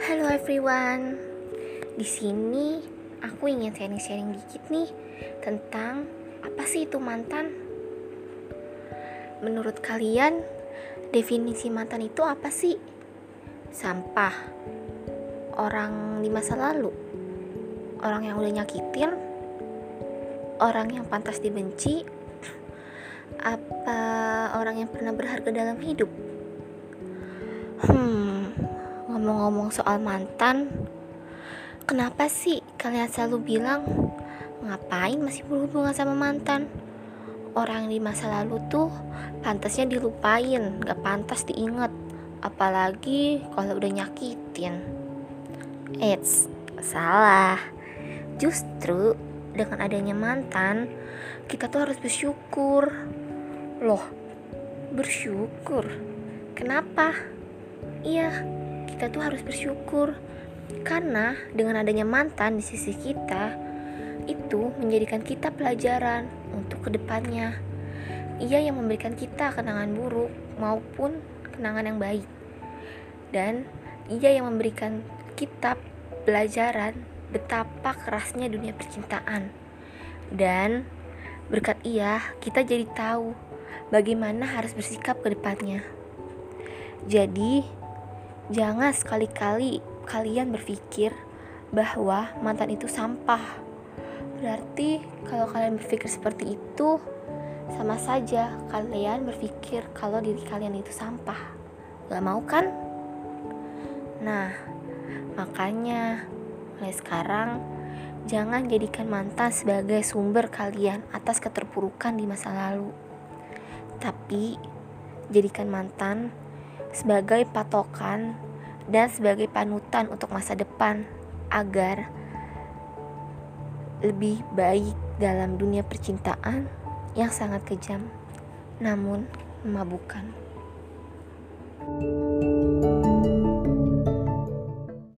Halo everyone. Di sini aku ingin sharing-sharing dikit nih tentang apa sih itu mantan? Menurut kalian, definisi mantan itu apa sih? Sampah. Orang di masa lalu. Orang yang udah nyakitin. Orang yang pantas dibenci. Apa orang yang pernah berharga dalam hidup? Hmm, ngomong-ngomong soal mantan, kenapa sih kalian selalu bilang ngapain masih berhubungan sama mantan? Orang di masa lalu tuh pantasnya dilupain, gak pantas diinget, apalagi kalau udah nyakitin. Eits, salah. Justru dengan adanya mantan, kita tuh harus bersyukur. Loh, bersyukur? Kenapa? Iya, kita tuh harus bersyukur karena dengan adanya mantan di sisi kita itu menjadikan kita pelajaran untuk ke depannya. Ia yang memberikan kita kenangan buruk maupun kenangan yang baik. Dan ia yang memberikan kita pelajaran betapa kerasnya dunia percintaan. Dan berkat ia, kita jadi tahu bagaimana harus bersikap ke depannya. Jadi, jangan sekali-kali kalian berpikir bahwa mantan itu sampah. Berarti, kalau kalian berpikir seperti itu, sama saja kalian berpikir kalau diri kalian itu sampah. Gak mau kan? Nah, makanya mulai sekarang jangan jadikan mantan sebagai sumber kalian atas keterpurukan di masa lalu tapi jadikan mantan sebagai patokan dan sebagai panutan untuk masa depan agar lebih baik dalam dunia percintaan yang sangat kejam namun memabukkan. thank you